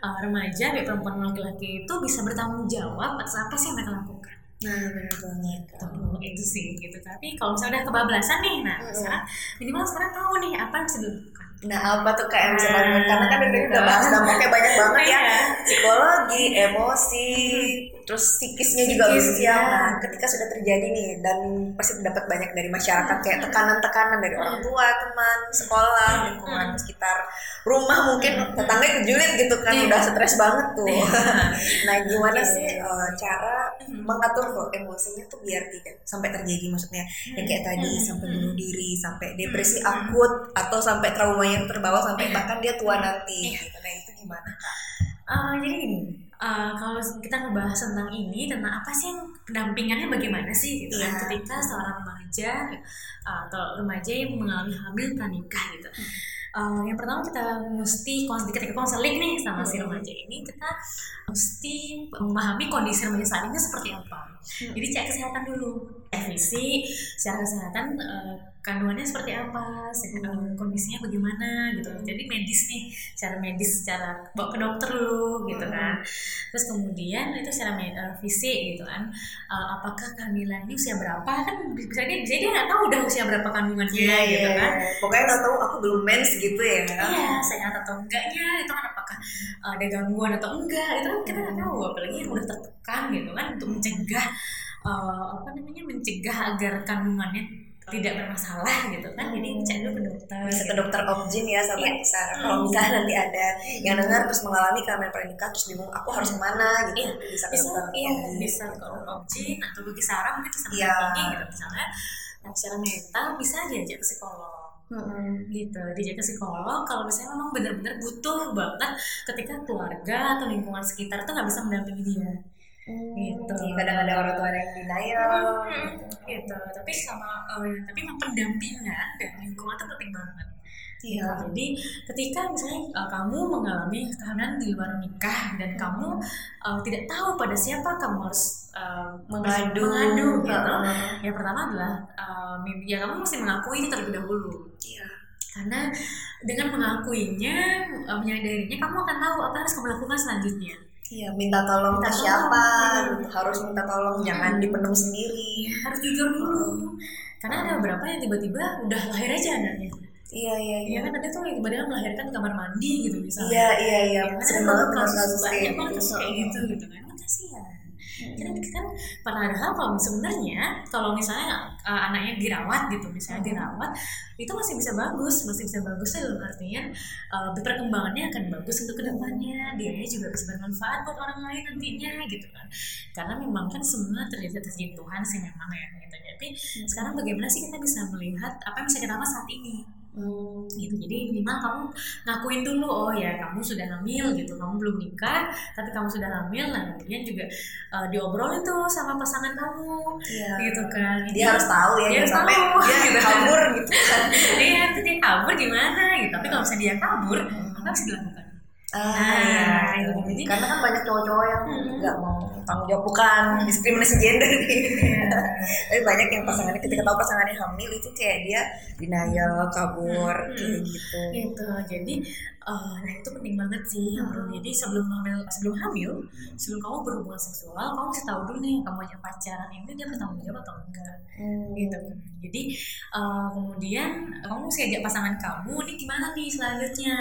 uh, remaja, baik perempuan maupun laki-laki itu bisa bertanggung jawab atas apa sih yang mereka lakukan. nah benar banget Tuh, itu sih gitu. Tapi kalau misalnya udah kebablasan nih, nah Mm-mm. sekarang minimal sekarang tahu nih apa yang bisa dilakukan. Nah, apa tuh kayak yang bisa dilakukan? Karena kan gitu. udah bahas dampaknya banyak banget ya. Iya. Psikologi, emosi, terus psikisnya juga bisa. iya. Nah, ketika sudah terjadi nih dan pasti dapat banyak dari masyarakat kayak tekanan-tekanan dari orang tua, teman, sekolah, lingkungan sekitar rumah mungkin tetangga ikut julid gitu kan Iya. udah stres banget tuh. Iya. nah, gimana Iya. sih eh, cara Mhm. mengatur tuh emosinya tuh biar tidak sampai terjadi maksudnya yang kayak tadi sampai bunuh diri sampai depresi akut atau sampai trauma yang terbawa sampai Iya. bahkan dia tua nanti Iya. gitu nah itu gimana kak Uh, jadi gini, uh, kalau kita ngebahas tentang ini, tentang apa sih yang pendampingannya bagaimana sih gitu kan Iya. ketika seorang remaja uh, atau remaja yang mengalami hamil pranikah gitu. Uh, yang pertama kita mesti ketika konseling nih sama si Hmm. remaja ini kita mesti memahami kondisi remaja saat ini seperti apa. Jadi cek kesehatan dulu, cek fisik, secara kesehatan uh, kandungannya seperti apa, se- uh, kondisinya bagaimana gitu. Jadi medis nih, secara medis, secara bawa ke dokter dulu gitu kan. Terus kemudian itu secara uh, fisik gitu kan, Uh, apakah kehamilan ini usia berapa? Kan bisa dia bisa dia nggak tahu udah usia berapa kandungannya gitu kan. Iya, pokoknya udah tahu aku belum mens gitu ya. Iya, sehat atau enggaknya itu kan apakah ada gangguan atau enggak itu kan kita nggak tahu. Apalagi yang udah tertekan gitu kan untuk mencegah eh, apa namanya mencegah agar kandungannya tidak bermasalah gitu kan. Jadi cek dulu ke dokter bisa ke gitu. dokter objin ya sahabat Iya. Sarah Hmm. kalau misalnya nanti ada yang dengar terus mengalami kehamilan pernikahan terus bingung aku harus ke mana? gitu. Iya, bisa ke bisa dokter iya. Objin. bisa ke objin atau ke kisara mungkin bisa Iya. mendampingi gitu. Misalnya nah secara mental bisa diajak ke psikolog. Mm-mm. gitu diajak ke psikolog. Kalau misalnya memang benar-benar butuh banget ketika keluarga atau lingkungan sekitar tuh nggak bisa mendampingi dia Gitu. Iya, kadang ada orang tua yang denial. gitu tapi sama eh, tapi memang pendampingan dan lingkungan itu penting banget Iya. jadi ketika misalnya eh, kamu mengalami kehamilan di luar nikah dan kamu eh, tidak tahu pada siapa kamu harus eh, Mengadu. mengadu gitu yang pertama adalah eh, ya kamu mesti mengakui itu terlebih dahulu Iya. karena dengan mengakuinya menyadarinya kamu akan tahu apa yang harus kamu lakukan selanjutnya Iya, minta tolong Minta ke siapa, tolong. gitu. harus minta tolong, jangan dipendam sendiri. harus jujur dulu karena ada beberapa yang tiba-tiba udah lahir aja anaknya Iya, iya, iya. Iya kan ada tuh yang tiba-tiba melahirkan di kamar mandi gitu misalnya. Iya, iya, iya. Ya, kan ada banget kasus banyak kayak banget gitu. kasus kayak gitu gitu kan. Kan kasihan. Kan, kan padahal kalau sebenarnya kalau misalnya uh, anaknya dirawat gitu misalnya dirawat itu masih bisa bagus masih bisa bagus dalam artian uh, perkembangannya akan bagus untuk ke depannya dia juga bisa bermanfaat buat orang lain nantinya gitu kan. Karena memang kan semua terjadi atas izin Tuhan sih memang ya gitu. Jadi sekarang bagaimana sih kita bisa melihat apa yang bisa kita lakukan saat ini Hmm. gitu jadi minimal kamu ngakuin dulu oh ya kamu sudah hamil gitu kamu belum nikah tapi kamu sudah hamil nah kemudian juga uh, diobrolin tuh sama pasangan kamu Iya. gitu kan Dia harus tahu ya, Dia harus sampai tahu. dia Gitu. kabur gitu kan. dia nanti dia kabur gimana gitu tapi kalau misalnya dia kabur apa harus dilakukan Ah, Nah, iya. itu. Jadi- Karena kan banyak cowok-cowok yang Hmm. nggak mau tanggung jawab bukan diskriminasi gender gitu. Iya. Tapi banyak yang pasangannya ketika tahu pasangannya hamil itu kayak dia denial, kabur, Hmm. kayak gitu. gitu jadi eh, nah itu penting banget sih Bro. jadi sebelum hamil sebelum hamil sebelum kamu berhubungan seksual kamu harus tahu dulu nih kamu aja pacaran ini dia bertanggung jawab atau enggak Hmm. gitu jadi eh, kemudian kamu mesti ajak pasangan kamu ini gimana nih selanjutnya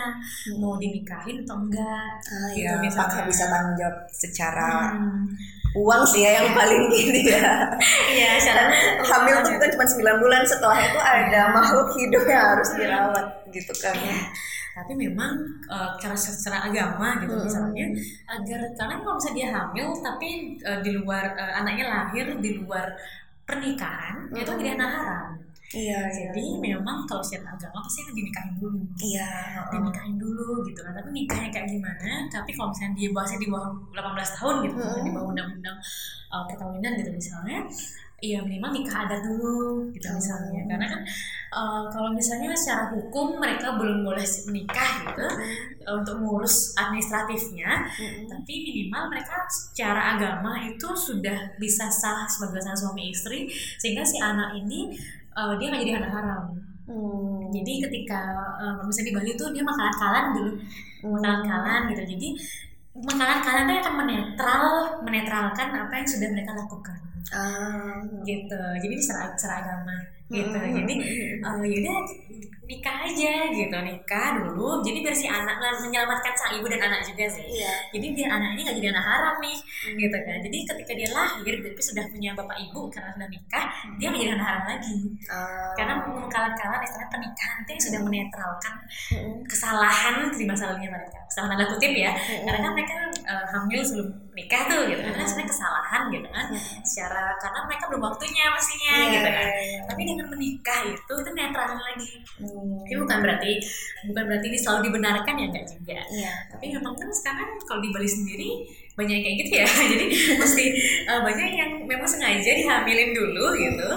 mau dinikahin atau enggak Ah, Gitu ya, misalnya. apakah bisa tanggung jawab secara Hmm. Uang sih ya yang paling gini ya. iya secara hamil tuh bukan cuma 9 bulan setelah itu ada makhluk hidup yang harus dirawat gitu kan. tapi memang eh, cara secara agama gitu Hmm. misalnya agar karena kalau misalnya dia hamil tapi eh, di luar eh, anaknya lahir di luar pernikahan itu Hmm. jadi anak haram Iya, jadi memang kalau secara agama pasti kan dinikahin dulu. Iya, dinikahin dulu gitu kan. Tapi nikahnya kayak gimana tapi kalau misalnya dia bahasnya di bawah 18 tahun gitu Hmm. di bawah undang-undang uh, perkawinan gitu misalnya ya minimal nikah adat dulu gitu Hmm. misalnya. Karena kan uh, kalau misalnya secara hukum mereka belum boleh menikah gitu uh, untuk ngurus administratifnya tapi minimal mereka secara agama itu sudah bisa sah sebagai suami istri sehingga si anak ini uh, dia nggak jadi anak haram. Hmm. jadi ketika uh, misalnya di Bali tuh dia makanan kalan dulu makanan kalan gitu. Jadi makanan kalan itu akan menetral menetralkan apa yang sudah mereka lakukan. Ah. gitu. Jadi ini secara, secara agama gitu Hmm. jadi uh, yaudah nikah aja gitu nikah dulu jadi biar si anak lah menyelamatkan sang ibu dan anak juga sih Iya. jadi biar anaknya nggak jadi anak haram nih gitu kan jadi ketika dia lahir tapi sudah punya bapak ibu karena sudah nikah dia nggak jadi anak haram lagi Ah. karena mengkalan-kalan istilahnya pernikahan itu yang sudah menetralkan Mm-mm. kesalahan di masa lalunya mereka kesalahan tanda kutip ya Mm-mm. karena kan mereka uh, hamil sebelum nikah tuh gitu kan Mm-mm. sebenarnya kesalahan gitu kan Mm-mm. secara karena mereka belum waktunya pastinya Iya, gitu kan iya, iya. tapi dengan menikah itu itu netralin lagi Hmm. tapi bukan berarti bukan berarti ini selalu dibenarkan ya enggak juga Iya. tapi memang kan sekarang kalau di Bali sendiri banyak yang kayak gitu ya jadi mesti uh, banyak yang memang sengaja dihamilin dulu gitu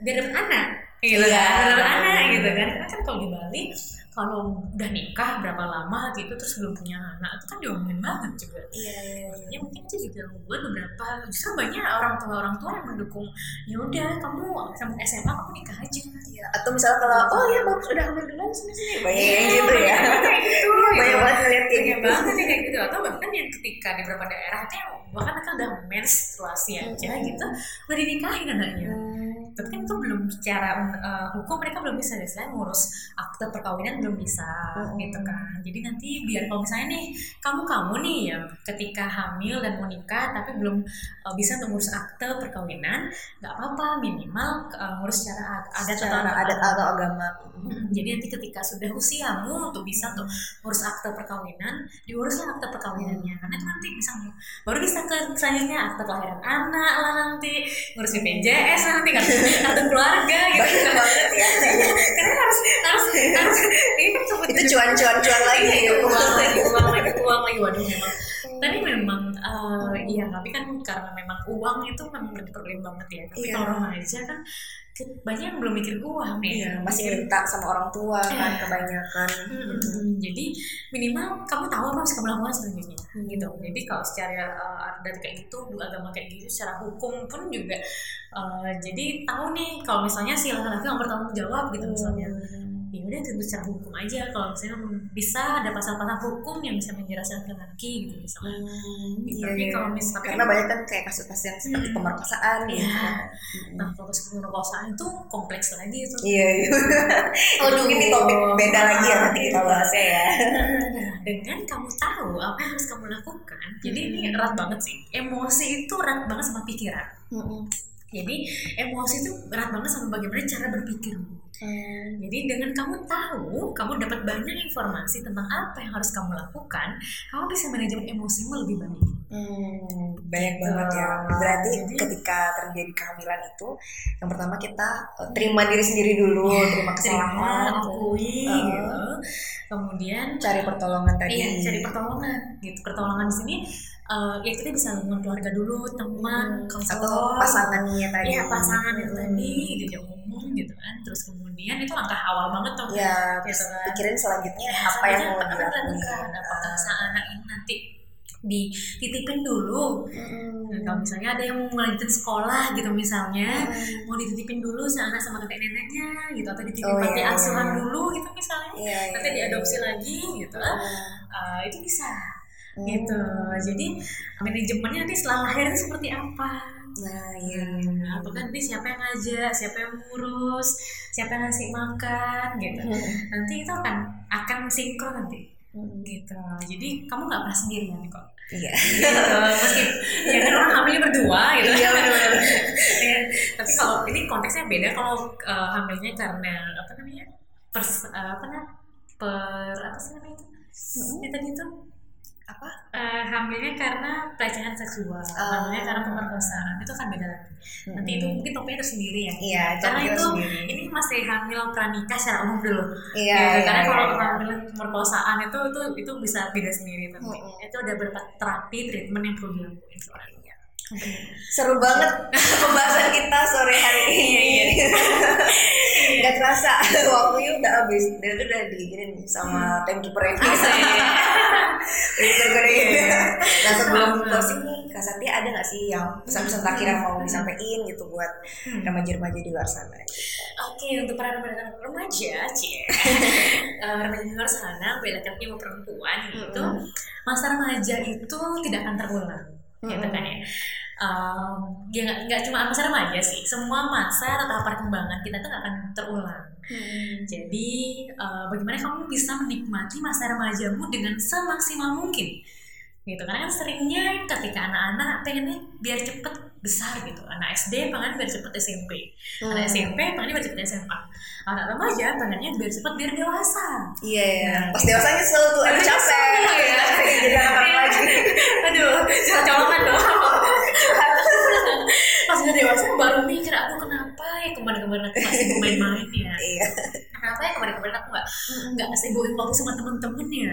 biar dapat anak gitu Iya. kan dapat anak gitu kan karena kan kalau di Bali kalau udah nikah berapa lama gitu terus belum punya anak itu kan diomongin banget juga Iya, iya, iya. ya mungkin itu juga membuat beberapa justru banyak orang tua orang tua yang mendukung ya udah kamu sampai SMA kamu nikah aja Iya. Atau misalnya kalau oh ya bagus udah hamil duluan sini sini banyak yang gitu ya. kayak gitu Banyak banget ngeliat kayak gitu. banget yang kayak gitu atau bahkan yang ketika di beberapa daerah itu bahkan mereka udah menstruasi aja Hmm. gitu udah dinikahin anaknya Hmm. Tapi kan itu belum secara uh, hukum mereka belum bisa istilahnya ngurus akte perkawinan belum bisa Hmm. gitu kan jadi nanti biar kalau misalnya nih kamu kamu nih ya ketika hamil dan mau nikah tapi belum uh, bisa ngurus akte perkawinan nggak apa-apa minimal uh, ngurus secara adat atau Secara adat atau agama. Mm, Jadi nanti ketika sudah usiamu untuk bisa untuk ngurus akte perkawinan, diuruslah akte perkawinannya. Karena itu nanti bisa baru bisa ke selanjutnya akte kelahiran anak lah nanti, ngurus BPJS nanti kartu, kartu keluarga gitu. Banyak banget ya. Karena harus harus harus ini kan Itu cuan-cuan-cuan lagi ya. uang lagi uang lagi uang lagi waduh memang tapi memang eh, iya tapi kan karena memang uang itu memang berproblem banget ya tapi Iya. kalau remaja kan banyak yang belum mikir uang ya Iya, masih minta sama orang tua kan kebanyakan. Hmm, jadi minimal kamu tahu apa harus kamu lakukan selanjutnya Hmm. gitu. Jadi kalau secara uh, dari kayak gitu agama kayak gitu secara hukum pun juga uh, jadi tahu nih kalau misalnya si laki-laki yang bertanggung jawab gitu misalnya ya udah tentu secara hukum aja kalau misalnya bisa ada pasal-pasal hukum yang bisa menjelaskan laki-laki gitu misalnya Hmm, Gitu. iya, tapi iya. kalau misalnya karena banyak kan kayak kasus-kasus yang seperti Hmm. pemerkosaan gitu. Iya. Hmm. nah kalau kasus pemerkosaan itu kompleks lagi itu Iya, iya. Oh, mungkin ini topik beda lagi ya nanti kita bahasnya ya. Nah, dengan kamu tahu apa yang harus kamu lakukan, jadi ini erat banget sih. Emosi itu erat banget sama pikiran. Jadi emosi itu erat banget sama bagaimana cara berpikirmu. Jadi dengan kamu tahu, kamu dapat banyak informasi tentang apa yang harus kamu lakukan, kamu bisa manajemen emosimu lebih baik. Hmm, banyak Gitu. banget ya. Berarti Jadi- ketika terjadi kehamilan itu, yang pertama kita eh, terima diri sendiri dulu, terima Terima, kesalahan, akui, Uh-uh. gitu. Kemudian cari pertolongan tadi. Iya, cari pertolongan gitu. Pertolongan di sini eh, ya kita bisa ngomong keluarga dulu, teman, Hmm, atau pasangannya tadi. Iya, pasangan itu Hmm. tadi diajak ngomong gitu kan. Terus kemudian itu langkah awal banget tuh. Ya, Gitu kan. pikirin selanjutnya Ya, apa yang mau dilakukan. dilakukan? Apakah anak ini nanti dititipin dulu Hmm. Nah, kalau misalnya ada yang mau melanjutin sekolah gitu misalnya Hmm. mau dititipin dulu anak sama kakek neneknya gitu atau dititipin Oh, panti iya, asuhan iya. dulu gitu misalnya Iya, iya, nanti iya. diadopsi lagi gitu Hmm. Eh, itu bisa Hmm. gitu jadi manajemennya nanti setelah lahir seperti apa Nah, iya. Hmm, apakah nanti siapa yang ngajak siapa yang ngurus siapa yang ngasih makan gitu Hmm. nanti itu akan akan sinkron nanti Hmm. gitu jadi kamu nggak pernah sendirian kok Iya. gitu meski ya kan orang hamilnya berdua gitu Iya, benar-benar. Ya, tapi kalau ini konteksnya beda kalau eh, hamilnya karena apa namanya pers eh, apa namanya per apa sih namanya itu Hmm. yang tadi itu Apa? Eh, hamilnya karena pelecehan seksual, Ah. hamilnya karena pemerkosaan itu kan beda lagi. Nanti itu mungkin topiknya tersendiri ya. Iya, Karena itu sendiri. ini masih hamil pranikah secara umum dulu. Iya, Ya, iya, karena kalau iya, iya. hamil pemerkosaan itu itu itu bisa beda sendiri tapi Mm-mm. itu ada beberapa terapi treatment yang perlu dilakukan soalnya. Seru banget pembahasan kita sore hari ini. Iya, Gak kerasa waktunya udah habis. Dan itu udah diizinin sama timekeeper ini. Timekeeper gue ini. Nah sebelum closing nih, Kak Santi ada gak sih yang pesan-pesan terakhir yang mau disampaikan gitu buat Hmm. remaja-remaja di luar sana? Oke, untuk para remaja remaja, cie, Eh, remaja di luar sana, baik laki-laki maupun perempuan gitu, masa remaja itu tidak akan terulang, gitu kan ya. Em, ya nggak nggak cuma masa remaja sih, semua masa atau tahap perkembangan kita tuh nggak akan terulang. Jadi eh, bagaimana kamu bisa menikmati masa remajamu dengan semaksimal mungkin? Gitu karena kan seringnya ketika anak-anak pengennya biar cepet besar gitu. Anak SD pengen biar cepet SMP. Anak Hmm. SMP pengennya biar cepet SMA. Anak remaja pengennya biar cepet biar dewasa. Iya, iya. Nah. Pas dewasa nyesel tuh, aduh capek. ya. Jadi anak-anak lagi. Aduh, curhat colongan dong. Pas udah dewasa baru mikir aku kenapa ya kemarin-kemarin aku masih main-main ya. Iya. Kenapa ya kemarin-kemarin aku nggak nggak sibuk waktu sama temen-temen ya.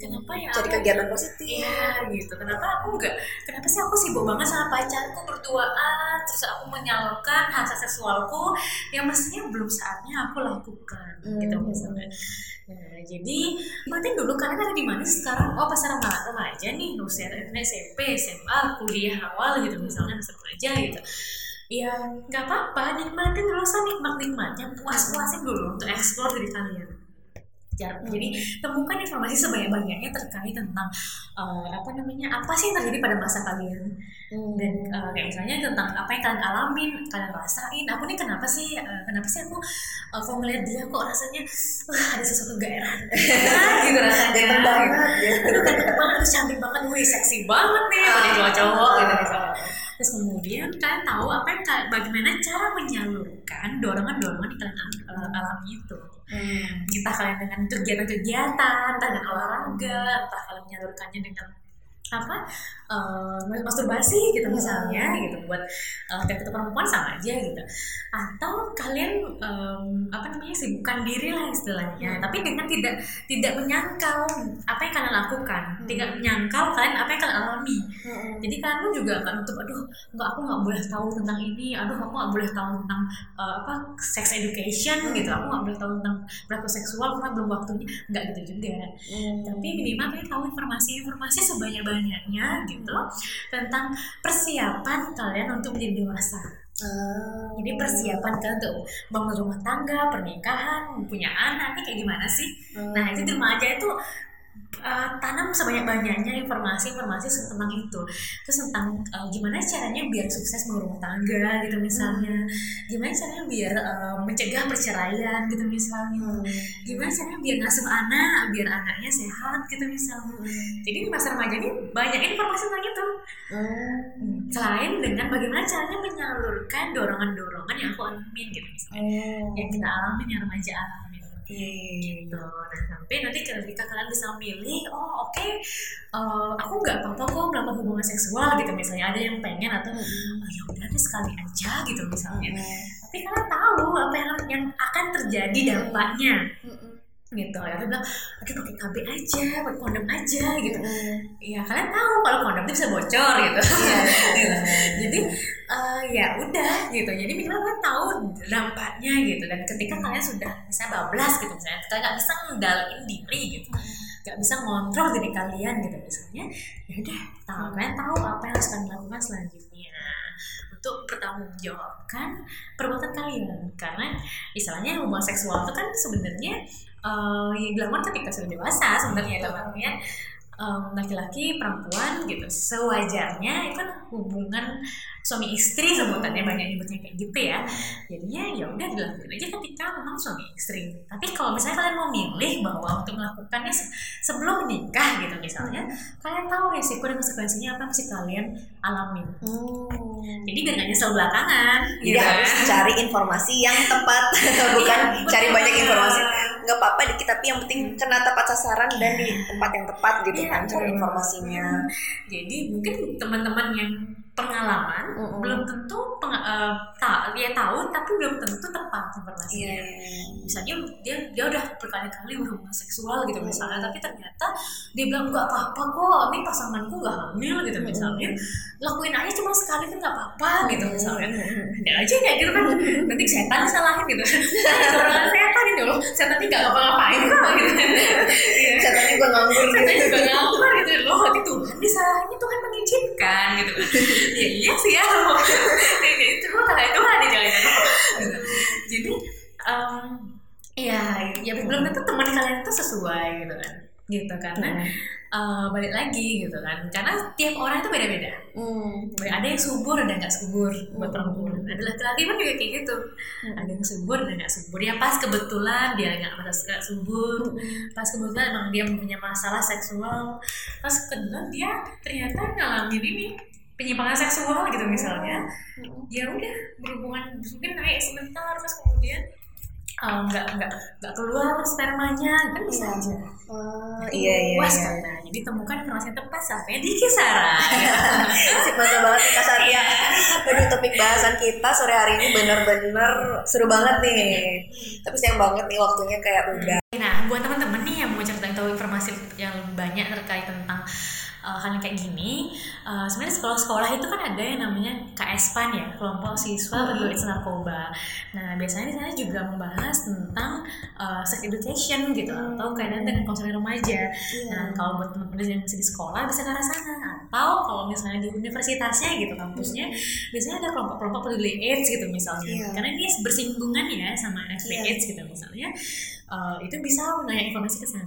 Kenapa ya aku- kegiatan positif. Iya gitu. Kenapa aku nggak? Kenapa sih aku sibuk banget sama pacarku berduaan, terus aku menyalurkan hasrat seksualku yang mestinya belum saatnya aku lakukan, gitu Hmm. misalnya. Nah, jadi berarti dulu kalian ada di mana sekarang? Oh pas remaja, remaja nih, usia SMP, SMA, kuliah awal gitu misalnya masa remaja gitu. Ya nggak apa-apa, nikmatin dulu sama nikmat-nikmatnya, puas-puasin dulu untuk explore diri kalian. Jadi temukan informasi sebanyak-banyaknya terkait tentang eh, apa namanya apa sih yang terjadi pada masa kalian. Dan eh, kayak misalnya tentang apa yang kalian alamin kalian rasain aku nih kenapa sih eh, kenapa sih aku eh, kalau ngeliat dia kok rasanya wah ada sesuatu gak enak gitu rasanya. Ganteng banget ya. aduh ganteng banget cantik banget wih seksi banget nih pada cowok-cowok gitu misalnya terus kemudian kalian tahu apa yang kalian, bagaimana cara menyalurkan dorongan-dorongan yang kalian eh, alami itu. Entah kalian dengan kegiatan-kegiatan, entah dengan olahraga, entah kalian menyalurkannya dengan apa uh, masturbasi gitu misalnya gitu. Buat uh, tiap perempuan sama aja gitu. Atau kalian um, apa namanya sibukkan diri lah istilahnya. Tapi dengan tidak tidak menyangkal apa yang kalian lakukan. Tidak menyangkal kalian apa yang kalian alami. Jadi kalian juga akan untuk aduh nggak aku nggak boleh tahu tentang ini. Aduh aku nggak boleh tahu tentang uh, apa sex education gitu. Aku nggak boleh tahu tentang berapa seksual karena belum waktunya. Nggak gitu juga. Tapi minimal kalian tahu informasi-informasi sebanyak banyaknya gitu tentang persiapan kalian untuk menjadi dewasa Hmm. Jadi persiapan kalian untuk bangun rumah tangga, pernikahan, punya anak, ini kayak gimana sih? Hmm. Nah itu di rumah aja itu uh, tanam sebanyak-banyaknya informasi-informasi tentang itu. Terus tentang uh, gimana caranya biar sukses mengurus tangga gitu misalnya. Gimana caranya biar uh, mencegah perceraian gitu misalnya. Gimana caranya biar ngasuh anak biar anaknya sehat gitu misalnya. Jadi di masa remaja ini banyak informasi tentang itu. Hmm. selain dengan bagaimana caranya menyalurkan dorongan-dorongan yang aku alamin gitu misalnya. Yang kita alamin yang remaja alamin Iya. gitu. Nah sampai nanti ketika kalian bisa memilih oh oke eh, aku nggak apa-apa kok melakukan hubungan seksual gitu. Misalnya ada yang pengen atau oh, ya udah deh sekali aja gitu misalnya. Tapi kalian tahu apa yang yang akan terjadi dampaknya gitu. Ya bilang aduh pakai KB aja pakai kondom aja gitu. Ya kalian tahu kalau kondom itu bisa bocor gitu. Gitu. jadi eh, ya udah gitu. Jadi minimal kalian tahu dampaknya gitu. Dan ketika kalian sudah bisa bablas gitu misalnya. Kalian nggak bisa ngendaliin diri gitu. Nggak bisa ngontrol diri kalian gitu misalnya. Ya udah tahu. Kalian tahu apa yang harus kalian lakukan selanjutnya. Untuk pertanggungjawabkan perbuatan kalian. Karena istilahnya hubungan seksual itu kan sebenarnya eh yang dilakukan ketika sudah dewasa sebenarnya dalam em, laki-laki perempuan gitu. Sewajarnya itu kan hubungan suami istri sebutannya banyak nyebutnya kayak gitu ya. Jadinya ya udah dilakukan aja ketika memang suami istri. Tapi kalau misalnya kalian mau milih bahwa untuk melakukannya se- sebelum menikah gitu misalnya kalian tahu resiko dan konsekuensinya apa mesti kalian alamin jadi biar nggak nyesel belakangan Jadi gitu harus cari informasi yang tepat, bukan Iya, cari banyak informasi. Nggak apa-apa dikit, tapi yang penting kena tepat sasaran dan di tempat yang tepat gitu Iya, kan cari betul. informasinya. jadi mungkin teman-teman yang pengalaman Mm-mm. belum tentu peng, eh, ta- dia tahu tapi belum tentu tepat informasinya. Iya. misalnya dia dia udah berkali-kali berhubungan seksual gitu misalnya tapi ternyata dia bilang nggak apa-apa kok ini pasanganku nggak hamil gitu misalnya. Lakuin aja cuma sekali kan nggak apa-apa gitu misalnya. Ada aja kayak gitu kan. Nanti setan disalahin gitu. Orang setan ini loh. Setan ini nggak ngapa-ngapain kok gitu. Iya. Setannya gue nganggur. Setan gitu. juga ngapa gitu. Loh nanti Tuhan disalahin Tuhan mengizinkan gitu. Ya iya sih ya ya itu karena Tuhan ya jangan gitu. jadi em, ya ya belum tentu teman kalian itu sesuai gitu kan. Gitu karena eh, balik lagi gitu kan. Karena tiap orang itu beda-beda. Hmm. ada yang subur ada yang nggak subur buat perempuan ada laki-laki pun juga kayak gitu. Ada yang subur ada yang nggak subur. Ya pas kebetulan dia nggak merasa nggak subur. Pas kebetulan emang dia punya masalah seksual. Pas kebetulan dia ternyata ngalamin ini penyimpangan seksual gitu misalnya ya udah berhubungan mungkin naik sebentar terus kemudian eh, nggak nggak nggak keluar spermanya kan bisa Iya. aja Oh, iya iya Puas iya. Nah, jadi temukan informasi yang tepat sampai di kisaran Sip banget banget nih Kak Satya. Aduh topik bahasan kita sore hari ini bener-bener seru banget nih. Tapi sayang banget nih waktunya kayak udah. Nah, buat teman-teman nih yang mau cerita tahu informasi yang banyak terkait tentang uh, hal yang kayak gini, uh, sebenarnya sekolah-sekolah itu kan ada yang namanya KSPAN ya, kelompok siswa peduli AIDS narkoba. Nah, biasanya di sana juga membahas tentang uh, sex education gitu atau kaitan dengan konseling remaja. Nah, kalau buat teman-teman yang masih di sekolah bisa ke arah sana atau kalau misalnya di universitasnya gitu kampusnya biasanya ada kelompok-kelompok peduli AIDS gitu misalnya. Iya. Karena ini bersinggungan ya sama HIV Iya. AIDS gitu misalnya. Uh, itu bisa menanya informasi ke sana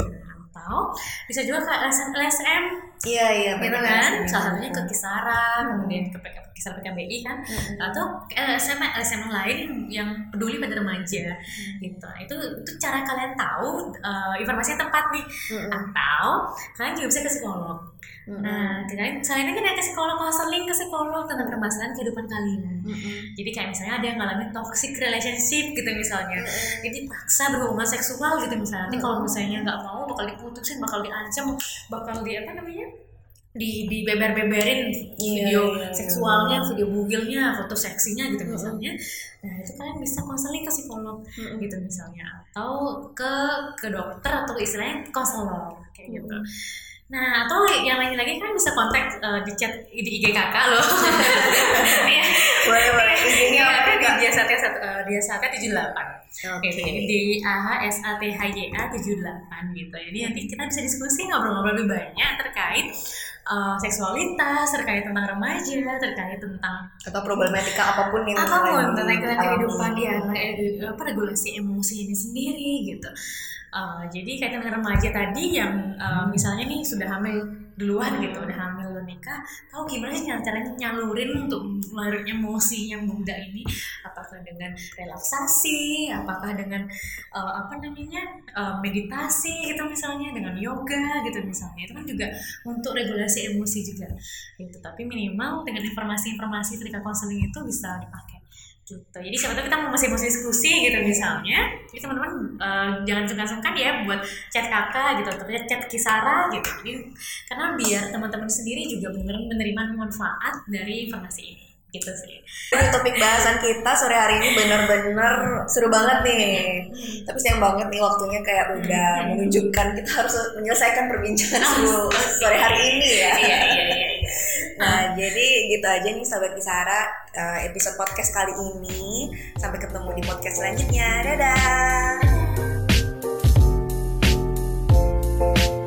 atau bisa juga ke LSM, LSM Iya iya gitu bener kan? Sih. salah satunya ke Kisaran kemudian ke PK, Kisaran PKBI kan. Mm-mm. atau LSM LSM lain yang peduli pada remaja. Gitu. Itu itu cara kalian tahu uh, informasi yang tepat nih. Mm-mm. atau kalian juga bisa ke psikolog. Mm-mm. nah kalian selain itu kan ke psikolog konseling ke psikolog tentang permasalahan kehidupan kalian. Mm-mm. jadi kayak misalnya ada yang ngalamin toxic relationship gitu misalnya. Jadi paksa berhubungan seksual gitu misalnya. Nanti kalau misalnya nggak mau bakal diputusin bakal diancam bakal di apa namanya di di beber-beberin Iya, video iya, iya. seksualnya, video bugilnya, foto seksinya gitu misalnya. Nah itu kalian bisa konseling ke psikolog gitu misalnya atau ke ke dokter atau istilahnya konselor kayak gitu. Nah atau yang lain lagi kan bisa kontak eh, di chat di IG kakak loh. Iya. boleh boleh Ini ini apa di dia satya satu eh, dia tujuh delapan. oke di A H S A T H Y A 78 gitu. Jadi nanti kita bisa diskusi ngobrol-ngobrol lebih banyak terkait uh, seksualitas, terkait tentang remaja, terkait tentang atau problematika apa pun yang apa pun dialami. kehidupan dia, apa regulasi emosi ini sendiri gitu. Uh, jadi kaitan dengan remaja tadi yang uh, misalnya nih sudah hamil duluan gitu, udah hamil udah nikah, tahu gimana sih cara caranya nyalurin untuk ngeluarin emosi yang muda ini? Apakah dengan relaksasi, apakah dengan uh, apa namanya uh, meditasi gitu misalnya, dengan yoga gitu misalnya, itu kan juga untuk regulasi emosi juga gitu. Tapi minimal dengan informasi-informasi ketika konseling itu bisa dipakai gitu. Jadi siapa tahu kita mau masih masih diskusi gitu misalnya, jadi teman-teman eh, jangan sungkan-sungkan ya buat chat kakak gitu, tapi chat kisara gitu. Jadi karena biar teman-teman sendiri juga benar menerima manfaat dari informasi ini gitu sih. Topik bahasan kita sore hari ini benar-benar seru banget nih. Tapi sayang banget nih waktunya kayak udah menunjukkan kita harus menyelesaikan perbincangan seru sore hari ini ya. Iya iya iya. Nah, jadi gitu aja nih sahabat Kisara uh, episode podcast kali ini. Sampai ketemu di podcast selanjutnya. Dadah. Dadah.